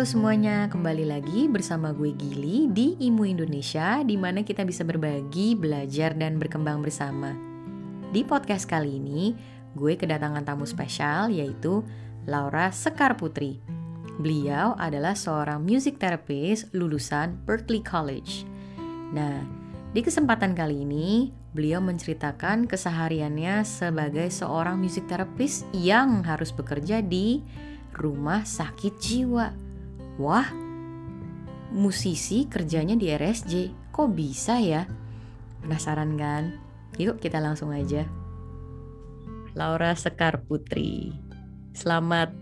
Halo semuanya, kembali lagi bersama gue Gili di Imu Indonesia di mana kita bisa berbagi, belajar, dan berkembang bersama. Di podcast kali ini, gue kedatangan tamu spesial yaitu Laura Sekar Putri. Beliau adalah seorang music therapist lulusan Berkeley College. Nah, di kesempatan kali ini, beliau menceritakan kesehariannya sebagai seorang music therapist yang harus bekerja di rumah sakit jiwa. Wah, musisi kerjanya di RSJ, kok bisa ya? Penasaran kan? Yuk kita langsung aja. Laura Sekar Putri. Selamat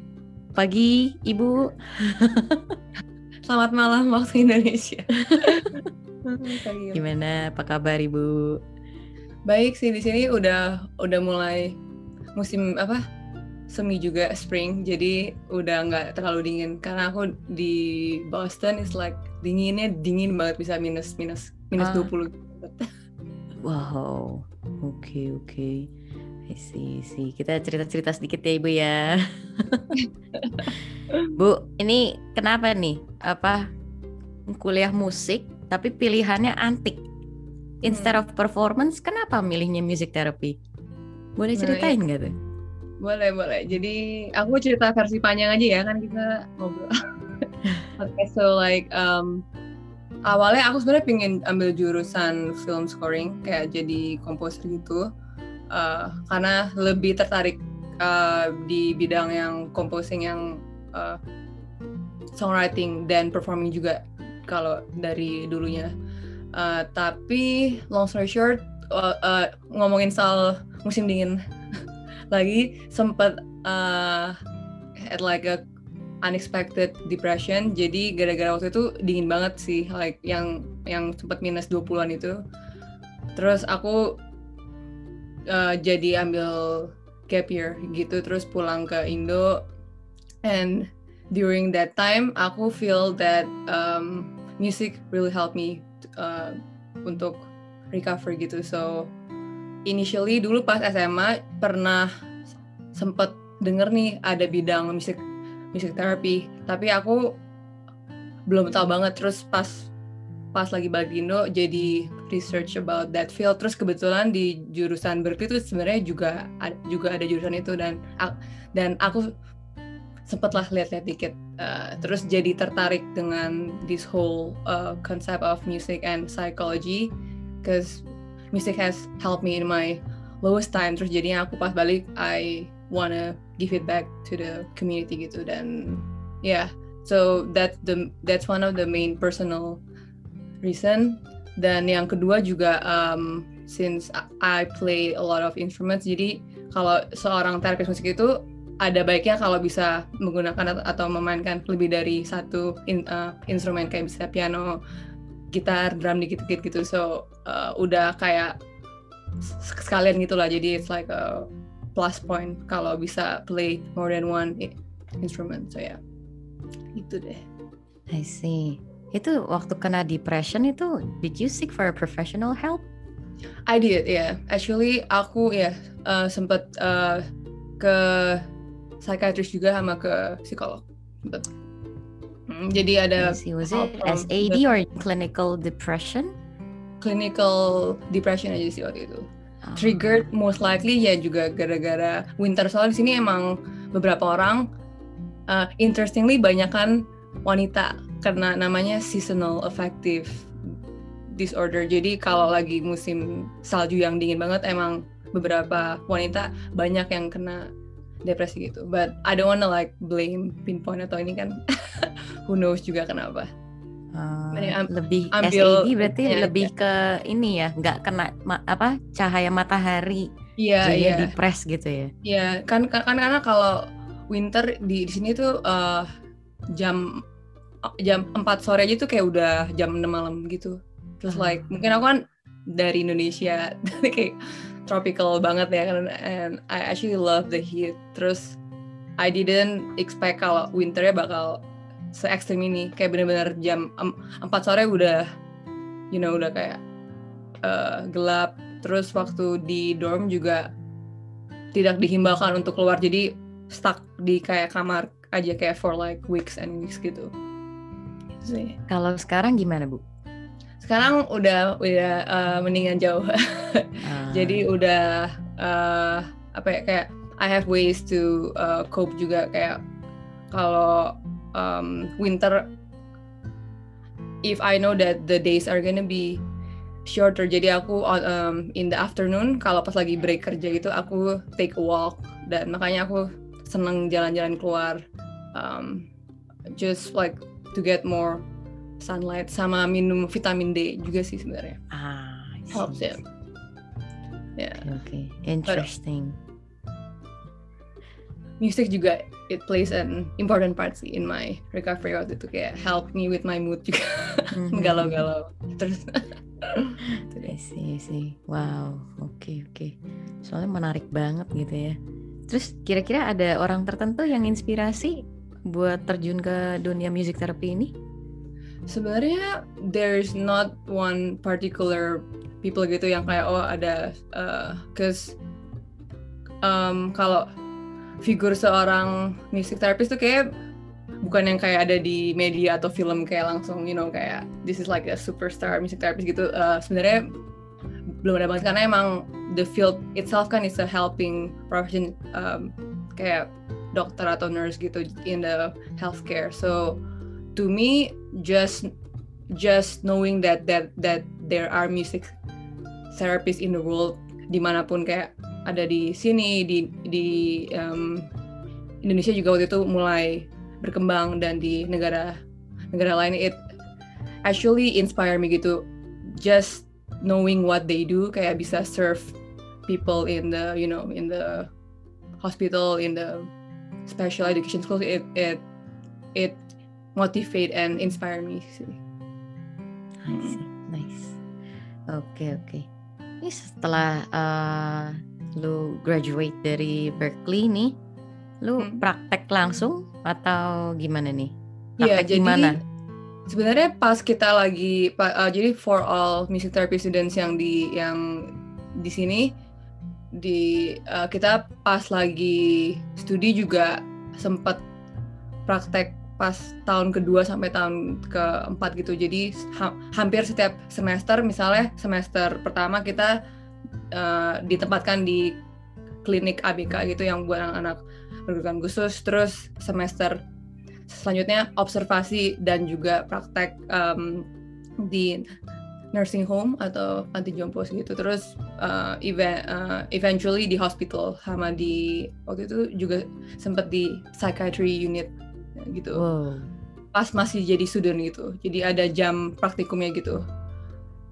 pagi, Ibu. Selamat malam waktu Indonesia. Gimana? Apa kabar, Ibu? Baik sih di sini udah udah mulai musim apa? Semi juga spring jadi udah nggak terlalu dingin. Karena aku di Boston is like dinginnya dingin banget bisa minus minus minus ah. 20 wow oke okay, oke okay. sih sih kita cerita cerita sedikit ya ibu ya. Bu ini kenapa nih? Apa kuliah musik tapi pilihannya antik. Instead hmm. of performance kenapa milihnya music therapy? Boleh ceritain nggak nah, tuh boleh, boleh. Jadi aku cerita versi panjang aja ya kan kita ngobrol. Okay, so like um, awalnya aku sebenarnya pengen ambil jurusan film scoring kayak jadi komposer gitu. Uh, karena lebih tertarik uh, di bidang yang composing yang uh, songwriting dan performing juga kalau dari dulunya. Uh, tapi long story short uh, uh, ngomongin soal musim dingin lagi sempat uh, at like a unexpected depression. Jadi gara-gara waktu itu dingin banget sih like yang yang sempat minus 20-an itu. Terus aku uh, jadi ambil gap year gitu terus pulang ke Indo. And during that time aku feel that um, music really help me uh, untuk recover gitu. So initially dulu pas SMA pernah sempet denger nih ada bidang musik musik terapi tapi aku belum tahu banget. Terus pas pas lagi balik Indo jadi research about that field. Terus kebetulan di jurusan Berkeley itu sebenarnya juga juga ada jurusan itu. Dan dan aku sempatlah lihat-lihat dikit. Uh, terus jadi tertarik dengan this whole uh, concept of music and psychology. Because music has helped me in my lowest time. Terus jadinya aku pas balik I wanna give it back to the community gitu. Dan yeah. So that the that's one of the main personal reason. Dan yang kedua juga um, since I play a lot of instruments jadi kalau seorang terapis musik itu ada baiknya kalau bisa menggunakan atau memainkan lebih dari satu in, uh, instrumen kayak bisa piano, gitar, drum dikit-dikit gitu. So uh, udah kayak sekalian gitulah. Jadi it's like a plus point kalau bisa play more than one instrument. So ya yeah. itu deh. I see. Itu waktu kena depression itu did you seek for a professional help? I did yeah. Actually aku ya yeah, uh, sempet uh, ke psychiatrist juga sama ke psikolog. Sempet. Hmm, jadi ada was it SAD or clinical depression clinical depression aja sih waktu itu. Oh. Triggered most likely ya juga gara-gara winter soalnya di sini emang beberapa orang uh, interestingly banyak kan wanita karena namanya seasonal affective disorder. Jadi kalau lagi musim salju yang dingin banget emang beberapa wanita banyak yang kena depresi gitu. But I don't wanna like blame pinpoint atau ini kan who knows juga kenapa. Uh, lebih ambil, SAD berarti ya, lebih ya. ke ini ya, nggak kena ma, apa cahaya matahari, Iya, iya. depres gitu ya. Iya, kan, kan kan karena kalau winter di di sini tuh uh, jam jam 4 sore aja tuh kayak udah jam 6 malam gitu. Terus uh. like mungkin aku kan dari Indonesia kayak tropical banget ya kan and I actually love the heat. Terus I didn't expect kalau winternya bakal se ekstrim ini kayak bener-bener jam 4 sore udah you know udah kayak uh, gelap terus waktu di dorm juga tidak dihimbaukan untuk keluar jadi stuck di kayak kamar aja kayak for like weeks and weeks gitu sih. Kalau sekarang gimana bu? Sekarang udah udah uh, mendingan jauh. Ah. Jadi udah uh, apa ya kayak I have ways to uh, cope juga kayak kalau um, winter. If I know that the days are gonna be shorter. Jadi aku um, in the afternoon kalau pas lagi break kerja gitu aku take a walk. Dan makanya aku seneng jalan-jalan keluar um, just like to get more sunlight sama minum vitamin D juga sih sebenarnya. Ah, helps it. Ya Oke, interesting. Music juga it plays an important part sih in my recovery waktu itu kayak help me with my mood juga Mhm. galau-galau terus I see. Wow, oke oke. Soalnya menarik banget gitu ya. Terus kira-kira ada orang tertentu yang inspirasi buat terjun ke dunia music therapy ini? sebenarnya there's not one particular people gitu yang kayak oh ada uh, cause um, kalau figur seorang music therapist tuh kayak bukan yang kayak ada di media atau film kayak langsung you know kayak this is like a superstar music therapist gitu. Uh, sebenarnya belum ada banget karena emang the field itself kan is a helping profession um, kayak dokter atau nurse gitu in the healthcare. So to me just just knowing that that that there are music therapists in the world di mana pun kayak ada di sini di di um, Indonesia juga waktu itu mulai berkembang dan di negara negara lain it actually inspire me gitu just knowing what they do kayak bisa serve people in the you know in the hospital in the special education schools it it it motivate and inspire me sih. See, nice. Oke oke. Ini setelah uh, lu graduate dari Berkeley nih, lu Hmm. praktek langsung atau gimana nih? Iya, Praktek jadi gimana? sebenarnya pas kita lagi uh, jadi for all music therapy students yang di yang di sini di uh, kita pas lagi studi juga sempat praktek pas tahun kedua sampai tahun keempat gitu jadi ha- hampir setiap semester misalnya semester pertama kita uh, ditempatkan di klinik ABK gitu yang buat anak-anak berkebutuhan khusus. Terus semester selanjutnya observasi dan juga praktek um, di nursing home atau panti jompo gitu. Terus uh, eve- uh, eventually di hospital sama di waktu itu juga sempat di psychiatry unit gitu. Wow. pas masih jadi student gitu. Jadi ada jam praktikumnya gitu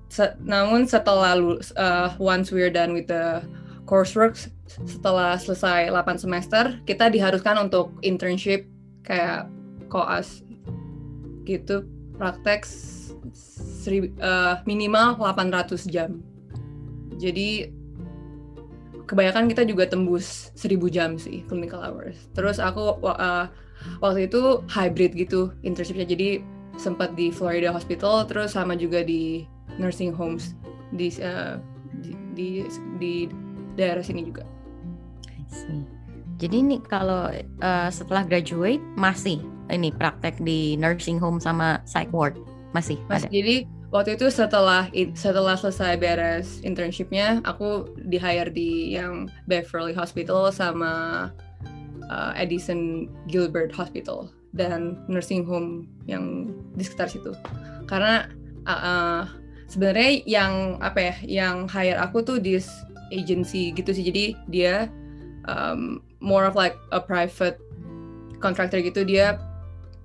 Se- namun setelah uh, once we're done with the coursework setelah selesai 8 semester kita diharuskan untuk internship kayak koas gitu praktek seri- uh, minimal 800 jam. Jadi kebanyakan kita juga tembus 1000 jam sih clinical hours. Terus aku uh, waktu itu hybrid gitu internshipnya. Jadi sempat di Florida Hospital terus sama juga di nursing homes di uh, di, di di daerah sini juga I see. Jadi nih kalau uh, setelah graduate masih ini praktek di nursing home sama psych ward masih Mas ada. jadi waktu itu setelah setelah selesai beres internshipnya aku di hire di yang Beverly Hospital sama uh, Edison Gilbert Hospital dan nursing home yang di sekitar situ karena uh, uh, sebenarnya yang apa ya yang hire aku tuh di agency gitu sih. Jadi dia um, more of like a private contractor gitu. Dia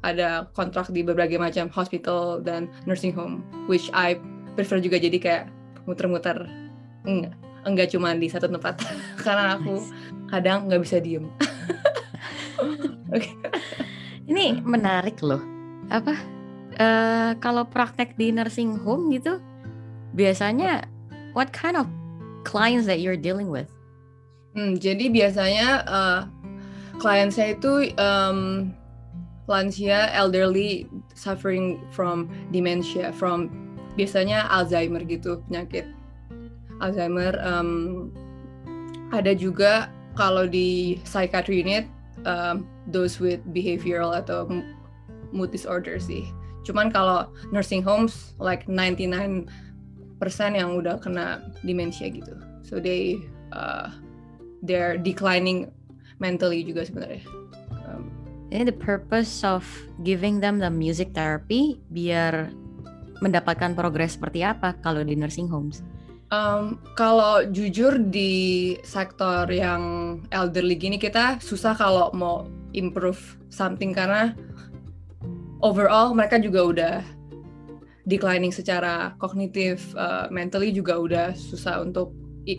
ada kontrak di berbagai macam hospital dan nursing home which I prefer juga. Jadi kayak muter-muter. Enggak enggak cuma di satu tempat. Karena aku kadang nggak bisa diem. Oke. Ini menarik loh. Apa? eh kalau praktek di nursing home gitu, biasanya what kind of clients that you're dealing with? Hmm, jadi biasanya eh, klien saya itu em, lansia, elderly, suffering from dementia, from biasanya Alzheimer gitu penyakit Alzheimer. em, ada juga kalau di psychiatry unit, em, those with behavioral atau mood disorder sih. cuman kalau nursing homes like 99 persen yang udah kena demensia gitu. So they uh, they're declining mentally juga sebenarnya. Um, ini the purpose of giving them the music therapy biar mendapatkan progres seperti apa kalau di nursing homes? Um, kalau jujur di sektor yang elderly gini kita susah kalau mau improve something karena overall mereka juga udah declining secara kognitif, uh, mentally juga udah susah untuk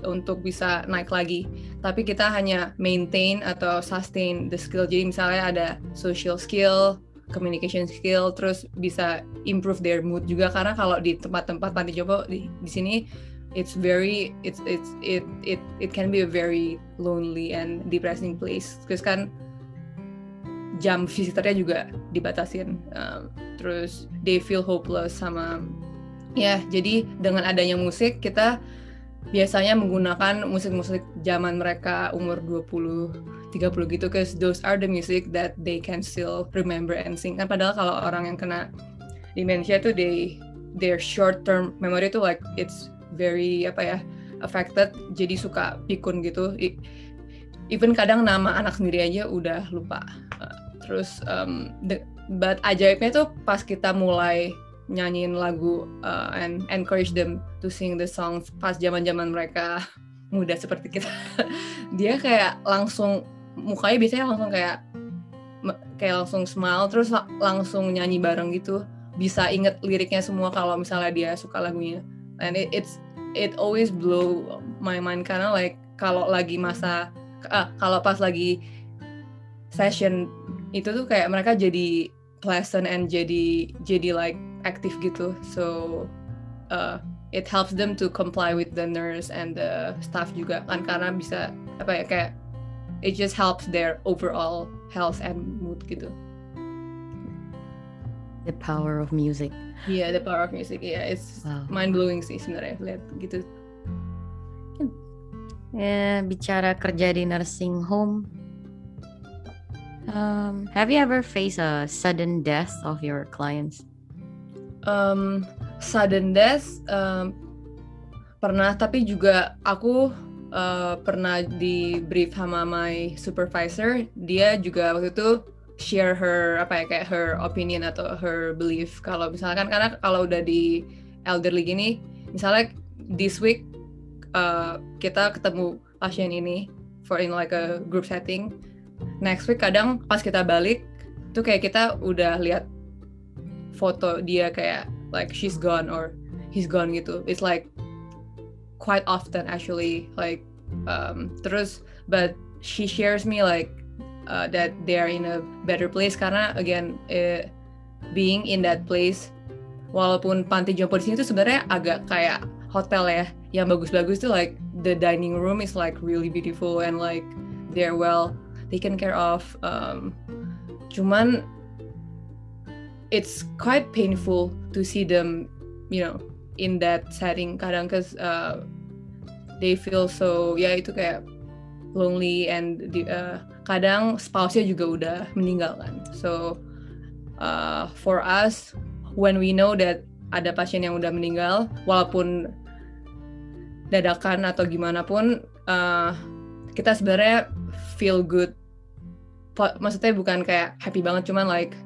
untuk bisa naik lagi. Tapi kita hanya maintain atau sustain the skill. Jadi misalnya ada social skill, communication skill, terus bisa improve their mood juga karena kalau di tempat-tempat panti jompo di, di sini it's very it's it's it it it can be a very lonely and depressing place terus kan jam visitornya juga dibatasin. Um, terus they feel hopeless sama ya jadi dengan adanya musik kita biasanya menggunakan musik-musik zaman mereka umur 20 30 gitu cause those are the music that they can still remember and sing. Kan padahal kalau orang yang kena dementia tuh they their short term memory tuh like it's very apa ya affected jadi suka pikun gitu. Even kadang nama anak sendiri aja udah lupa terus um, the, but ajaibnya tuh pas kita mulai nyanyiin lagu uh, and encourage them to sing the songs pas zaman zaman mereka muda seperti kita dia kayak langsung mukanya biasanya langsung kayak kayak langsung smile terus langsung nyanyi bareng gitu. Bisa inget liriknya semua kalau misalnya dia suka lagunya. And it, it's it always blow my mind karena like kalau lagi masa ah, kalau pas lagi session itu tuh kayak mereka jadi pleasant and jadi jadi like aktif gitu so uh, it helps them to comply with the nurse and the staff juga kan karena bisa apa ya kayak it just helps their overall health and mood gitu the power of music yeah, the power of music. Yeah, it's wow. mind blowing sih sebenarnya lihat gitu. Ya, bicara kerja di nursing home. Um, have you ever faced a sudden death of your clients? Um, sudden death um, pernah, tapi juga aku uh, pernah di brief sama my supervisor. Dia juga waktu itu share her apa ya kayak her opinion atau her belief kalau misalkan karena kalau udah di elderly gini misalnya this week uh, kita ketemu pasien ini for in like a group setting next week kadang pas kita balik tuh kayak kita udah lihat foto dia kayak like she's gone or he's gone gitu. It's like quite often actually like um, terus but she shares me like uh, that they are in a better place karena again uh, being in that place walaupun panti jompo di sini tuh sebenarnya agak kayak hotel ya. Yang bagus-bagus tuh like the dining room is like really beautiful and like they're well taken care of um, cuman it's quite painful to see them you know in that setting kadang cause uh, they feel so ya itu kayak lonely and uh, kadang spouse-nya juga udah meninggal kan. So uh, for us when we know that ada pasien yang udah meninggal walaupun dadakan atau gimana pun uh, kita sebenarnya feel good maksudnya bukan kayak happy banget cuman like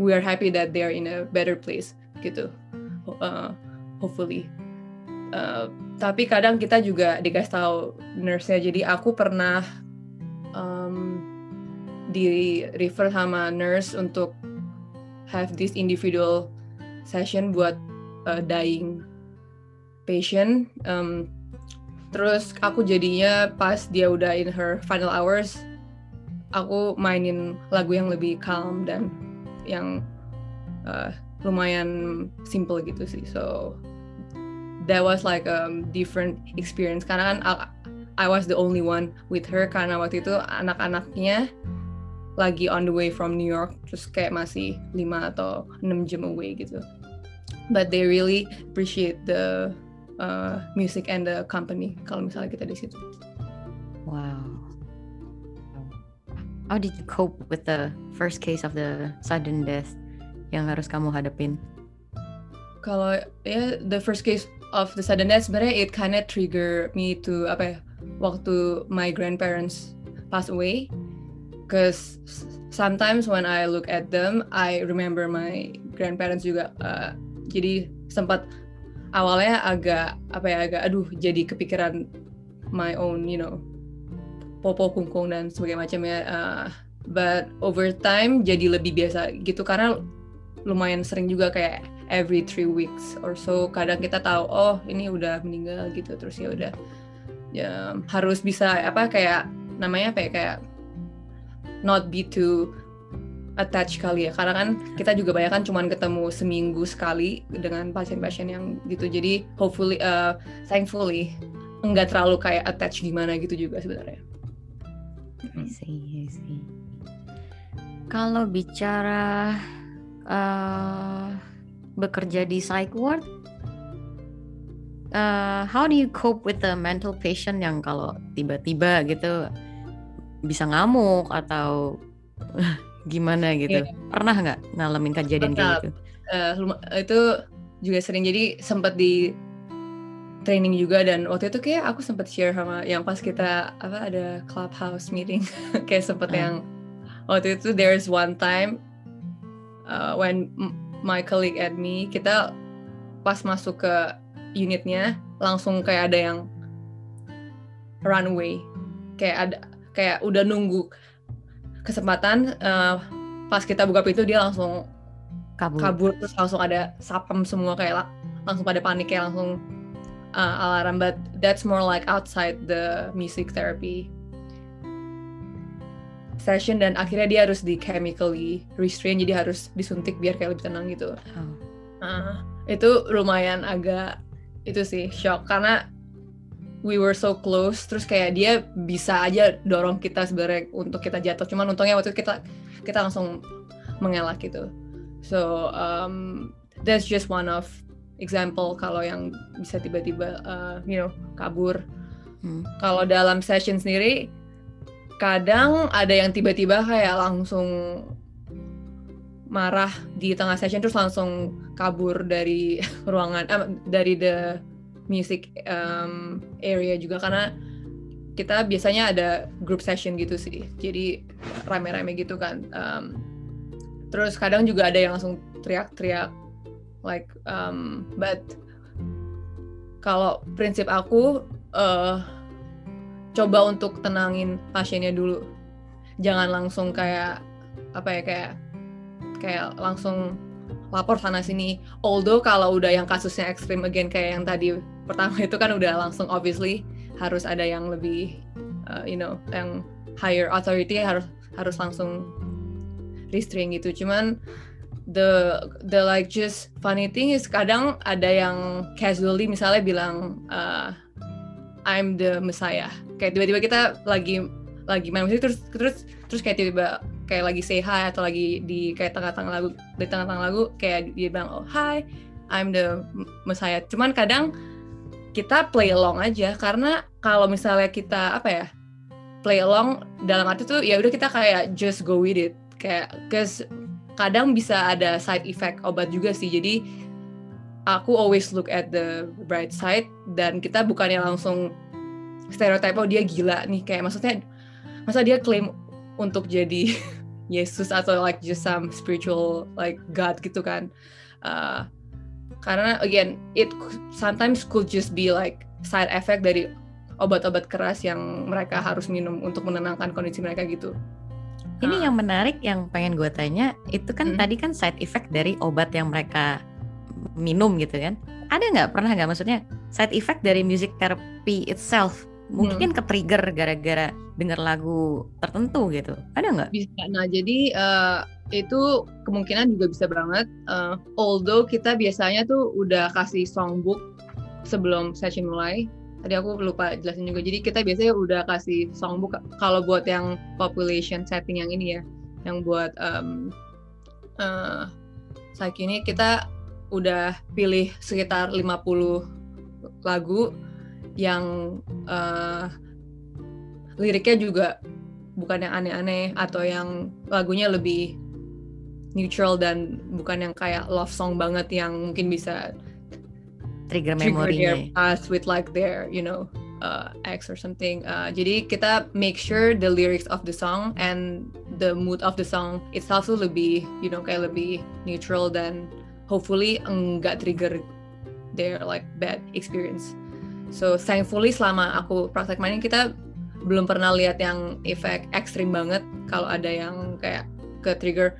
we are happy that they are in a better place gitu. Uh, hopefully. Uh, tapi kadang kita juga dikasih tahu nurse-nya. Jadi aku pernah um, di refer sama nurse untuk have this individual session buat uh, dying patient. Um, terus aku jadinya pas dia udah in her final hours, aku mainin lagu yang lebih calm dan yang uh, lumayan simple gitu sih. So that was like a different experience. Karena kan I was the only one with her karena waktu itu anak-anaknya lagi on the way from New York terus kayak masih 5 atau 6 jam away gitu. But they really appreciate the uh, music and the company kalau misalnya kita di situ. Wow how did you cope with the first case of the sudden death yang harus kamu hadapin? Kalau ya the first case of the sudden death sebenarnya it kinda trigger me to apa ya waktu my grandparents pass away cause sometimes when I look at them I remember my grandparents juga uh, jadi sempat awalnya agak apa ya agak aduh jadi kepikiran my own you know popo kungkung dan sebagainya macamnya uh, but over time jadi lebih biasa gitu karena lumayan sering juga kayak every three weeks or so kadang kita tahu oh ini udah meninggal gitu terus ya udah ya harus bisa apa kayak namanya apa ya kayak not be too attach kali ya karena kan kita juga banyak kan cuman ketemu seminggu sekali dengan pasien-pasien yang gitu jadi hopefully uh, thankfully enggak terlalu kayak attach gimana gitu juga sebenarnya. I see, I see. Kalau bicara uh, bekerja di psych ward, uh, how do you cope with the mental patient yang kalau tiba-tiba gitu bisa ngamuk atau gimana gitu? Yeah. Pernah nggak ngalamin kejadian kayak gitu? Uh, itu juga sering jadi sempat di training juga dan waktu itu kayak aku sempat share sama yang pas kita apa ada clubhouse meeting kayak sempet uh. yang waktu itu there's one time uh, when my colleague at me kita pas masuk ke unitnya langsung kayak ada yang runway kayak ada kayak udah nunggu kesempatan uh, pas kita buka pintu dia langsung kabur. kabur terus langsung ada sapem semua kayak langsung pada panik kayak langsung uh, alarm but that's more like outside the music therapy session. Dan akhirnya dia harus di chemically restrain jadi harus disuntik biar kayak lebih tenang gitu. Oh. uh, itu lumayan agak itu sih shock. Karena we were so close terus kayak dia bisa aja dorong kita sebenarnya untuk kita jatuh. Cuman untungnya waktu itu kita kita langsung mengelak gitu. So um, that's just one of example kalau yang bisa tiba-tiba uh, you know kabur. Hmm. kalau dalam session sendiri kadang ada yang tiba-tiba kayak langsung marah di tengah session terus langsung kabur dari ruangan eh, dari the music um, area juga. Karena kita biasanya ada group session gitu sih. Jadi rame-rame gitu kan um, terus kadang juga ada yang langsung teriak-teriak like um, but kalau prinsip aku uh, coba untuk tenangin pasiennya dulu jangan langsung kayak apa ya kayak kayak langsung lapor sana sini. Although kalau udah yang kasusnya ekstrim again kayak yang tadi pertama itu kan udah langsung obviously harus ada yang lebih uh, you know yang higher authority harus harus langsung restrain gitu. Cuman the the like just funny thing is kadang ada yang casually misalnya bilang uh, I'm the Messiah. Kayak tiba-tiba kita lagi lagi main musik terus terus terus kayak tiba-tiba kayak lagi say hi atau lagi di kayak tengah-tengah lagu di tengah-tengah lagu kayak dia bilang oh hi I'm the Messiah cuman kadang kita play along aja karena kalau misalnya kita apa ya play along dalam arti tuh ya udah kita kayak just go with it kayak cause kadang bisa ada side effect obat juga sih. Jadi aku always look at the bright side dan kita bukannya langsung stereotype oh dia gila nih. Kayak maksudnya masa dia klaim untuk jadi Yesus atau like just some spiritual like God gitu kan. Uh, karena again it sometimes could just be like side effect dari obat-obat keras yang mereka harus minum untuk menenangkan kondisi mereka gitu ini yang menarik yang pengen gue tanya itu kan hmm. tadi kan side effect dari obat yang mereka minum gitu kan. Ada nggak? Pernah nggak? Maksudnya side effect dari music therapy itself mungkin hmm. ke trigger gara-gara denger lagu tertentu gitu. Ada nggak? Bisa. Nah jadi uh, itu kemungkinan juga bisa banget uh, although kita biasanya tuh udah kasih songbook sebelum session mulai tadi aku lupa jelasin juga. Jadi kita biasanya udah kasih songbook kalau buat yang population setting yang ini ya. Yang buat um, uh, saat ini kita udah pilih sekitar 50 lagu yang uh, liriknya juga bukan yang aneh-aneh atau yang lagunya lebih neutral dan bukan yang kayak love song banget yang mungkin bisa trigger memorinya. past with like their you know uh, ex or something. Uh, jadi kita make sure the lyrics of the song and the mood of the song itself tuh lebih you know kayak lebih neutral dan hopefully enggak trigger their like bad experience. So thankfully selama aku praktek mainin kita belum pernah lihat yang efek ekstrim banget kalau ada yang kayak ke trigger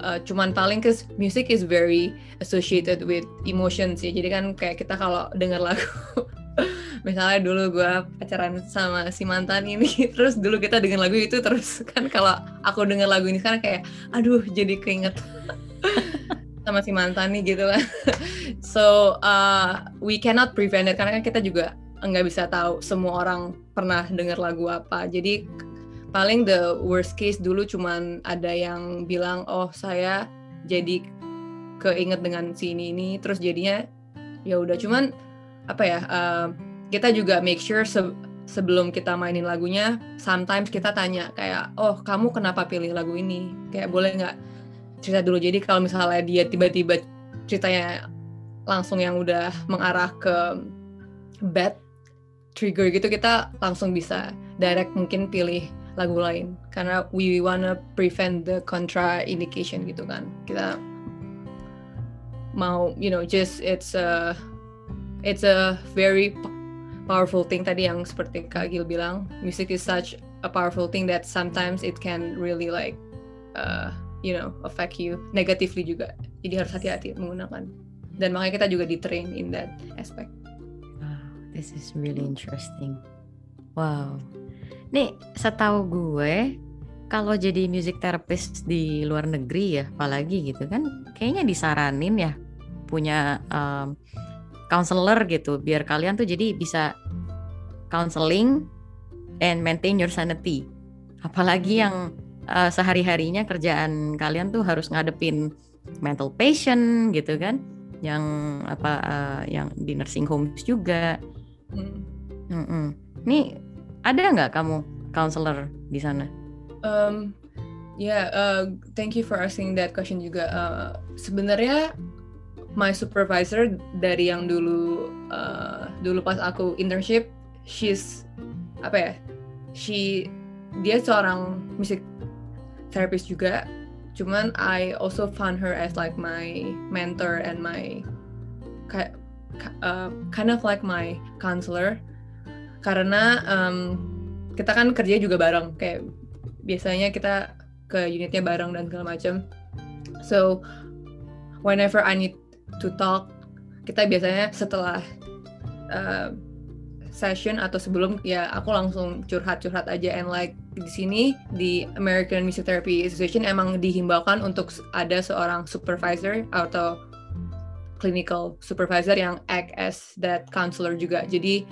uh, cuman paling cause music is very associated with emotions ya. Jadi kan kayak kita kalau denger lagu misalnya dulu gue pacaran sama si mantan ini terus dulu kita denger lagu itu terus kan kalau aku denger lagu ini sekarang kayak aduh jadi keinget sama si mantan nih gitu kan. So uh, we cannot prevent it karena kan kita juga nggak bisa tahu semua orang pernah denger lagu apa. Jadi paling the worst case dulu cuman ada yang bilang oh saya jadi keinget dengan si ini ini terus jadinya ya udah. Cuman apa ya uh, kita juga make sure se sebelum kita mainin lagunya sometimes kita tanya kayak oh kamu kenapa pilih lagu ini? Kayak boleh nggak cerita dulu? Jadi kalau misalnya dia tiba-tiba ceritanya langsung yang udah mengarah ke bad trigger gitu kita langsung bisa direct mungkin pilih lagu lain. Karena we wanna prevent the contraindication gitu kan. Kita mau you know just it's a it's a very powerful thing tadi yang seperti Kak Gil bilang. Music is such a powerful thing that sometimes it can really like uh, you know affect you negatively juga. Jadi harus hati-hati menggunakan. Dan makanya kita juga di train in that aspect. Wow, this is really interesting. Wow. Nih, setahu gue kalau jadi music therapist di luar negeri ya, apalagi gitu kan, kayaknya disaranin ya punya um, counselor gitu, biar kalian tuh jadi bisa counseling and maintain your sanity. Apalagi yang uh, sehari-harinya kerjaan kalian tuh harus ngadepin mental patient gitu kan, yang apa uh, yang di nursing homes juga. Hmm. Mm-mm. Nih ada nggak kamu counselor di sana? Um, yeah, uh, thank you for asking that question juga. Uh, sebenarnya my supervisor dari yang dulu uh, dulu pas aku internship, she's apa ya? She dia seorang music therapist juga. Cuman I also found her as like my mentor and my uh, kind of like my counselor karena um, kita kan kerja juga bareng kayak biasanya kita ke unitnya bareng dan segala macam. So whenever I need to talk, kita biasanya setelah uh, session atau sebelum ya aku langsung curhat-curhat aja and like di sini di American Music Therapy Association emang dihimbaukan untuk ada seorang supervisor atau clinical supervisor yang act as that counselor juga. Jadi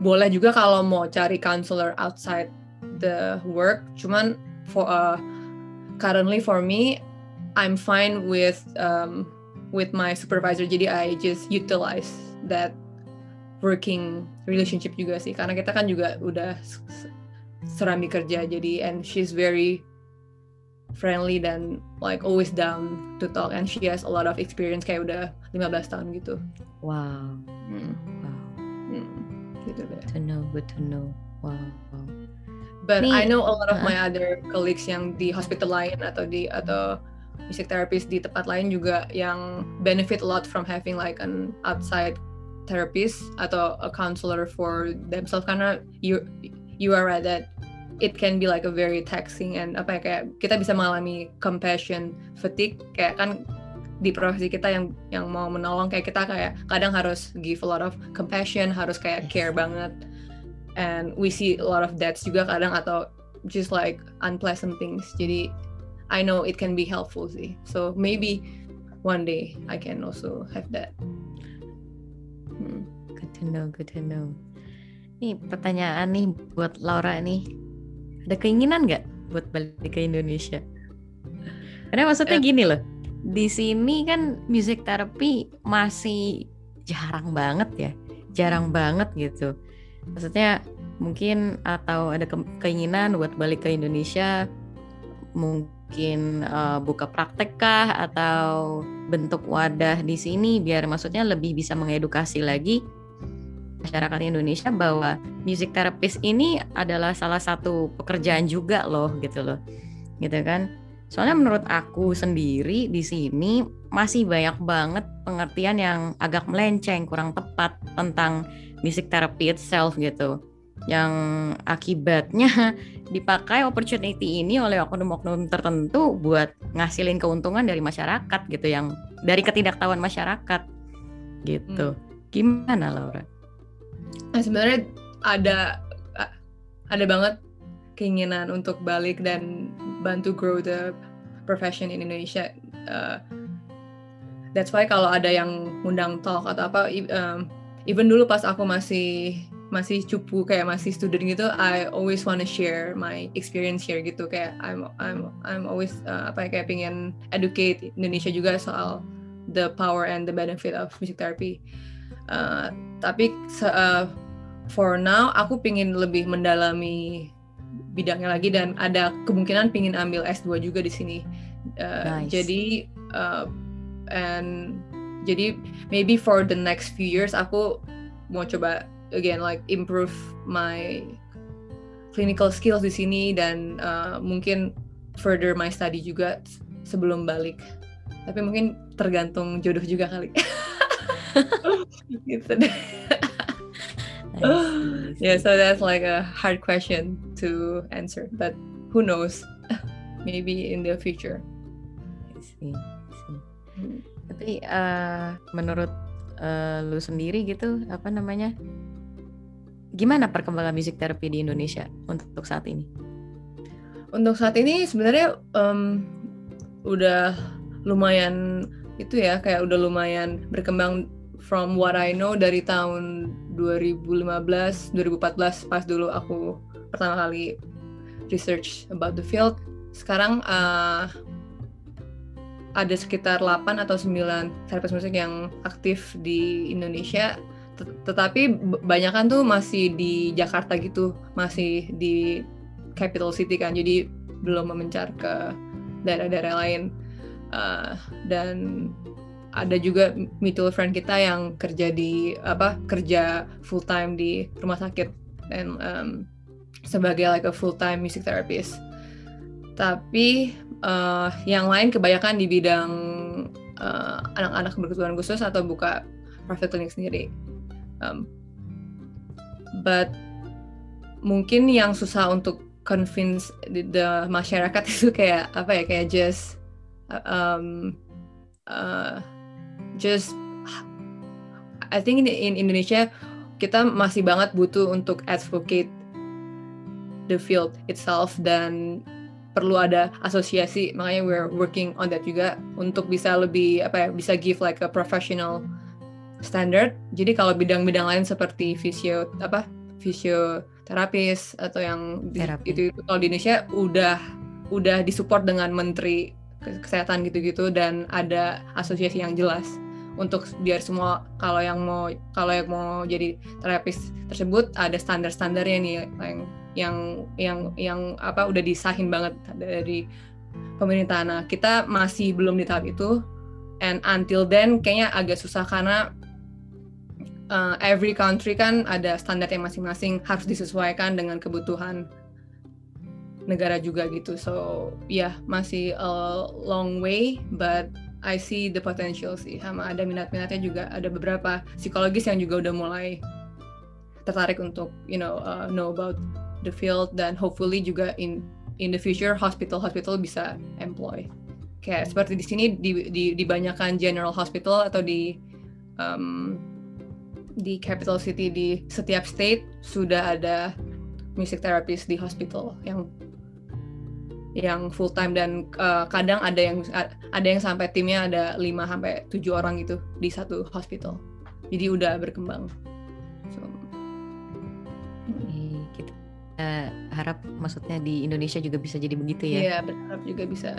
boleh juga kalau mau cari counselor outside the work. Cuman for uh, currently for me, I'm fine with um, with my supervisor. Jadi I just utilize that working relationship juga sih. Karena kita kan juga udah serami kerja. Jadi and she's very friendly dan like always down to talk and she has a lot of experience kayak udah 15 tahun gitu. Wow, Hmm. wow. Hmm. Gitu deh. To know, good to know. Wow, wow. But Nih, I know a lot of my other colleagues yang di hospital lain atau di atau music therapist di tempat lain juga yang benefit a lot from having like an outside therapist atau a counselor for themselves karena you you are right that it can be like a very taxing and apa ya kayak kita bisa mengalami compassion fatigue kayak kan di profesi kita yang yang mau menolong kayak kita kayak kadang harus give a lot of compassion harus kayak Yes. care banget and we see a lot of deaths juga kadang atau just like unpleasant things jadi I know it can be helpful sih so maybe one day I can also have that Hmm. Good to know, good to know. Nih pertanyaan nih buat Laura nih. Ada keinginan nggak buat balik ke Indonesia? Karena maksudnya Eh. gini loh. Di sini kan music therapy masih jarang banget ya. Jarang banget gitu. Maksudnya mungkin atau ada ke- keinginan buat balik ke Indonesia mungkin uh, buka praktek kah atau bentuk wadah di sini biar maksudnya lebih bisa mengedukasi lagi masyarakat Indonesia bahwa music therapist ini adalah salah satu pekerjaan juga loh gitu loh gitu kan soalnya menurut aku sendiri di sini masih banyak banget pengertian yang agak melenceng kurang tepat tentang music therapy itself gitu yang akibatnya dipakai opportunity ini oleh oknum-oknum tertentu buat ngasilin keuntungan dari masyarakat gitu yang dari ketidaktahuan masyarakat gitu. Hmm. Gimana Laura? Nah, sebenarnya ada ada banget keinginan untuk balik dan bantu grow the profession in Indonesia. Uh, that's why kalau ada yang undang talk atau apa, um, even dulu pas aku masih masih cupu kayak masih student gitu, I always wanna share my experience here gitu kayak I'm I'm I'm always uh, apa ya kayak pengen educate Indonesia juga soal the power and the benefit of music therapy. Uh, tapi uh, for now aku pingin lebih mendalami bidangnya lagi dan ada kemungkinan pingin ambil S2 juga di sini. Uh, nice. Jadi uh, and jadi maybe for the next few years aku mau coba again like improve my clinical skills di sini dan uh, mungkin further my study juga sebelum balik. Tapi mungkin tergantung jodoh juga kali. gitu deh. yeah, so that's like a hard question to answer, but who knows? Maybe in the future. I see. I see. Hmm. Tapi uh, menurut uh, lu sendiri gitu, apa namanya? Gimana perkembangan musik terapi di Indonesia untuk saat ini? Untuk saat ini sebenarnya um, udah lumayan itu ya kayak udah lumayan berkembang from what I know dari tahun 2015 2014 pas dulu aku pertama kali research about the field. Sekarang uh, ada sekitar 8 atau 9 terapis musik yang aktif di Indonesia. Tetapi banyak kan tuh masih di Jakarta gitu masih di capital city kan jadi belum memencar ke daerah-daerah lain. Uh, dan ada juga mutual friend kita yang kerja di apa kerja full time di rumah sakit. Dan um, sebagai like a full time music therapist. Tapi uh, yang lain kebanyakan di bidang uh, anak-anak uh, berkebutuhan khusus atau buka private clinic sendiri. Um, but mungkin yang susah untuk convince the, the masyarakat itu kayak apa ya kayak just um, uh, just I think in, in Indonesia kita masih banget butuh untuk advocate the field itself dan perlu ada asosiasi. Makanya we're working on that juga untuk bisa lebih apa ya bisa give like a professional standard. Jadi kalau bidang-bidang lain seperti fisio apa fisioterapis atau yang di, itu, itu kalau di Indonesia udah udah disupport dengan menteri kesehatan gitu-gitu dan ada asosiasi yang jelas untuk biar semua kalau yang mau kalau yang mau jadi terapis tersebut ada standar-standarnya nih yang yang yang yang apa udah disahin banget dari pemerintah. Nah, kita masih belum di tahap itu and until then kayaknya agak susah karena uh, every country kan ada standar yang masing-masing harus disesuaikan dengan kebutuhan negara juga gitu. So, ya yeah, masih a long way but I see the potential sih sama ada minat-minatnya juga. Ada beberapa psikologis yang juga udah mulai tertarik untuk you know uh, know about the field dan hopefully juga in in the future hospital hospital bisa employ. Kayak seperti di sini di di, di banyakkan general hospital atau di um, di capital city di setiap state sudah ada music therapist di hospital yang yang full time dan uh, kadang ada yang ada yang sampai timnya ada 5 sampai 7 orang gitu di satu hospital. Jadi udah berkembang. So. Kita uh, harap maksudnya di Indonesia juga bisa jadi begitu ya. Iya, berharap juga bisa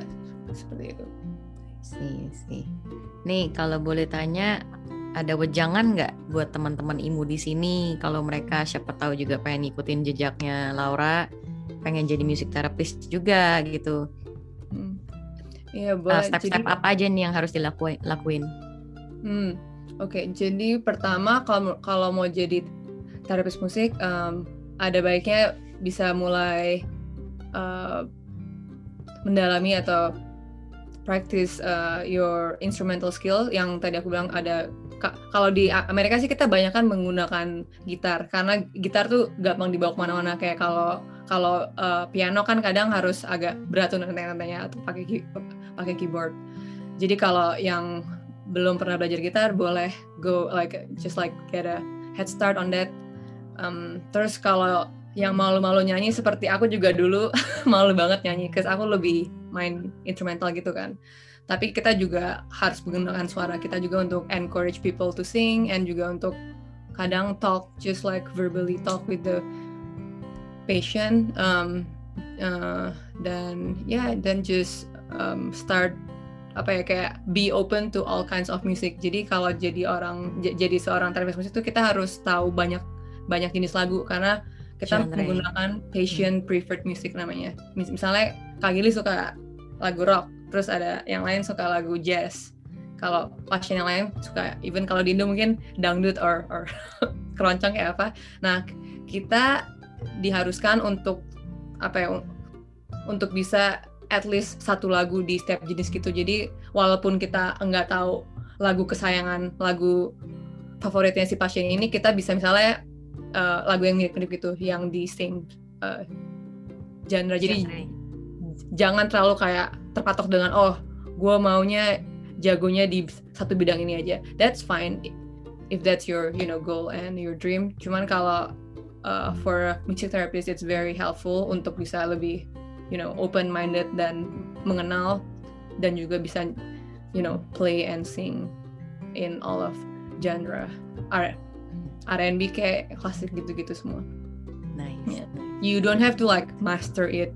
seperti itu. Sih, sih. Nih, kalau boleh tanya ada wejangan nggak buat teman-teman imu di sini kalau mereka siapa tahu juga pengen ngikutin jejaknya Laura pengen jadi music therapist juga gitu Iya, Uh, boleh. Step-step Jadi, apa aja nih yang harus dilakuin? Lakuin? hmm, oke. Jadi pertama kalau kalau mau jadi terapis musik, em, ada baiknya bisa mulai eh, mendalami atau practice uh, your instrumental skill yang tadi aku bilang ada ka- kalau di Amerika sih kita banyak kan menggunakan gitar karena gitar tuh gampang dibawa ke mana-mana kayak kalau kalau uh, piano kan kadang harus agak berat tuh nantanya atau pakai pakai keyboard jadi kalau yang belum pernah belajar gitar boleh go like just like get a head start on that Um, terus kalau yang malu-malu nyanyi seperti aku juga dulu malu banget nyanyi, karena aku lebih main instrumental gitu kan. Tapi kita juga harus menggunakan suara kita juga untuk encourage people to sing and juga untuk kadang talk just like verbally talk with the patient um, uh, dan ya yeah, dan just um, start apa ya kayak be open to all kinds of music. Jadi kalau jadi orang jadi seorang terapis musik itu kita harus tahu banyak banyak jenis lagu karena kita Genre. menggunakan patient preferred music namanya. Mis- misalnya Kak Gili suka lagu rock, terus ada yang lain suka lagu jazz. Kalau pasien yang lain suka even kalau di Indo mungkin dangdut or or keroncong kayak apa. Nah, kita diharuskan untuk apa ya untuk bisa at least satu lagu di setiap jenis gitu. Jadi walaupun kita enggak tahu lagu kesayangan, lagu favoritnya si pasien ini, kita bisa misalnya uh, lagu yang mirip-mirip gitu, yang di same uh, genre. Jadi jangan terlalu kayak terpatok dengan oh, gue maunya jagonya di satu bidang ini aja. That's fine if that's your you know goal and your dream. Cuman kalau uh, for a music therapist it's very helpful untuk bisa lebih you know open minded dan mengenal dan juga bisa you know play and sing in all of genre R R&B kayak klasik gitu-gitu semua. Nice. Yeah. You don't have to like master it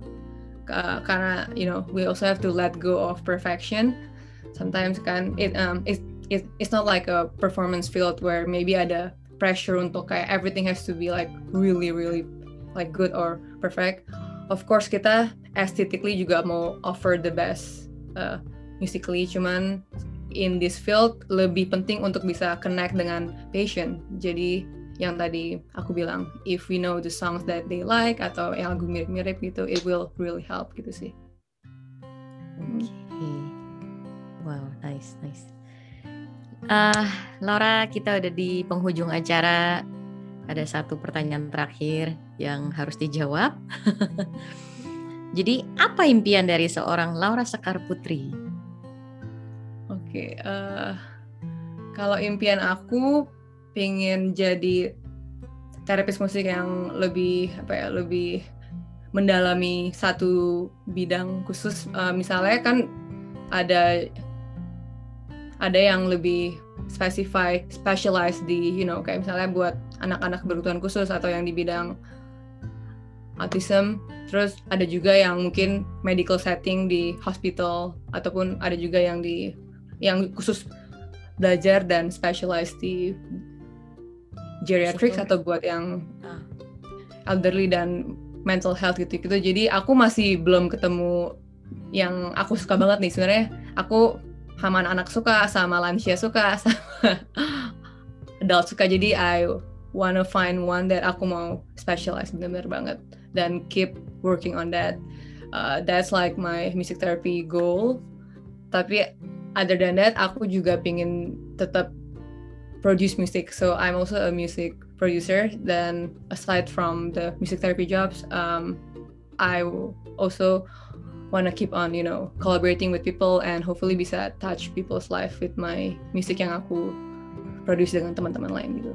uh, karena you know we also have to let go of perfection. Sometimes kan it um it, it it's not like a performance field where maybe ada pressure untuk kayak everything has to be like really really like good or perfect. Of course kita aesthetically juga mau offer the best uh, musically cuman in this field lebih penting untuk bisa connect dengan patient. Jadi yang tadi aku bilang, if we know the songs that they like atau yang lagu mirip-mirip gitu, it will really help gitu sih. Oke. Wow, nice, nice. Ah, Laura, kita udah di penghujung acara. Ada satu pertanyaan terakhir yang harus dijawab. Jadi, apa impian dari seorang Laura Sekar Putri? Oke, eh, kalau impian aku pengen jadi terapis musik yang lebih apa ya, lebih mendalami satu bidang khusus. Eh, misalnya kan ada ada yang lebih specify, specialized di, you know, kayak misalnya buat anak-anak berkebutuhan khusus atau yang di bidang autism. Terus ada juga yang mungkin medical setting di hospital ataupun ada juga yang di yang khusus belajar dan specialized di geriatrics atau buat yang Ah. elderly dan mental health gitu gitu. Jadi aku masih belum ketemu yang aku suka banget nih sebenarnya. Aku sama anak-anak suka, sama lansia suka, sama adult suka. Jadi I wanna find one that aku mau specialize bener-bener banget dan keep working on that. Uh, that's like my music therapy goal. Tapi other than that, aku juga pingin tetap produce music. So I'm also a music producer. Then aside from the music therapy jobs, um, I also want to keep on, you know, collaborating with people and hopefully bisa touch people's life with my music yang aku produce dengan teman-teman lain gitu.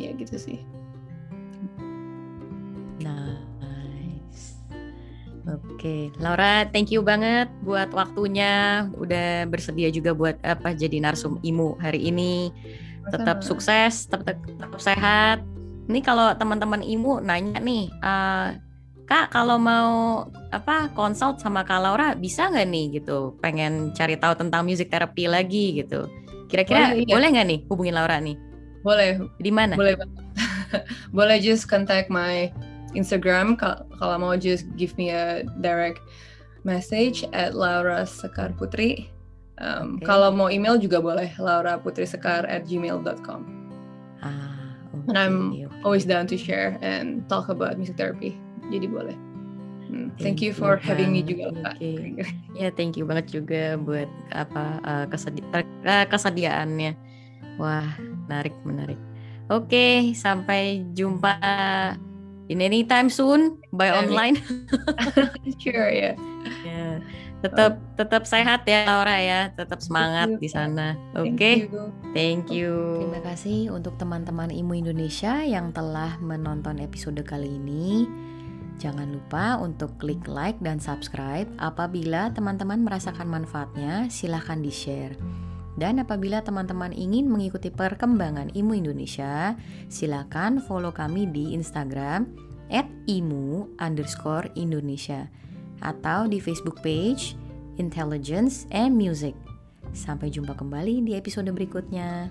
Ya gitu sih. Nice. Oke, Laura, thank you banget buat waktunya. Udah bersedia juga buat apa jadi narsum IMU hari ini. Tetap sukses, tetap, tetap sehat. Ini kalau teman-teman IMU nanya nih, eh, Kak kalau mau apa konsult sama Kak Laura bisa nggak nih gitu? Pengen cari tahu tentang music therapy lagi gitu. Kira-kira Boleh, iya. boleh nggak nih hubungin Laura nih? Boleh, Di mana? boleh boleh just contact my Instagram kal- kalau mau just give me a direct message at Laura Sekar Putri. Um, Oke. Kalau mau email juga boleh Laura Putri Sekar at gmail.com. Ah, And I'm. Always down to share and talk about music therapy. Jadi boleh. Hmm, Thank thank you you for having me juga, oke. Ya, thank you banget juga buat apa eh, kesedi- eh, kesediaannya. Wah, menarik, menarik. Oke, sampai jumpa in anytime soon by online. sure ya. Ya, tetap tetap sehat ya Laura ya, tetap semangat di sana. Oke, Thank you. thank you. Terima kasih untuk teman-teman Imu Indonesia yang telah menonton episode kali ini. Jangan lupa untuk klik like dan subscribe. Apabila teman-teman merasakan manfaatnya, silahkan di-share. Dan apabila teman-teman ingin mengikuti perkembangan Imu Indonesia, silakan follow kami di Instagram @imu underscore Indonesia atau di Facebook page Intelligence and Music. Sampai jumpa kembali di episode berikutnya.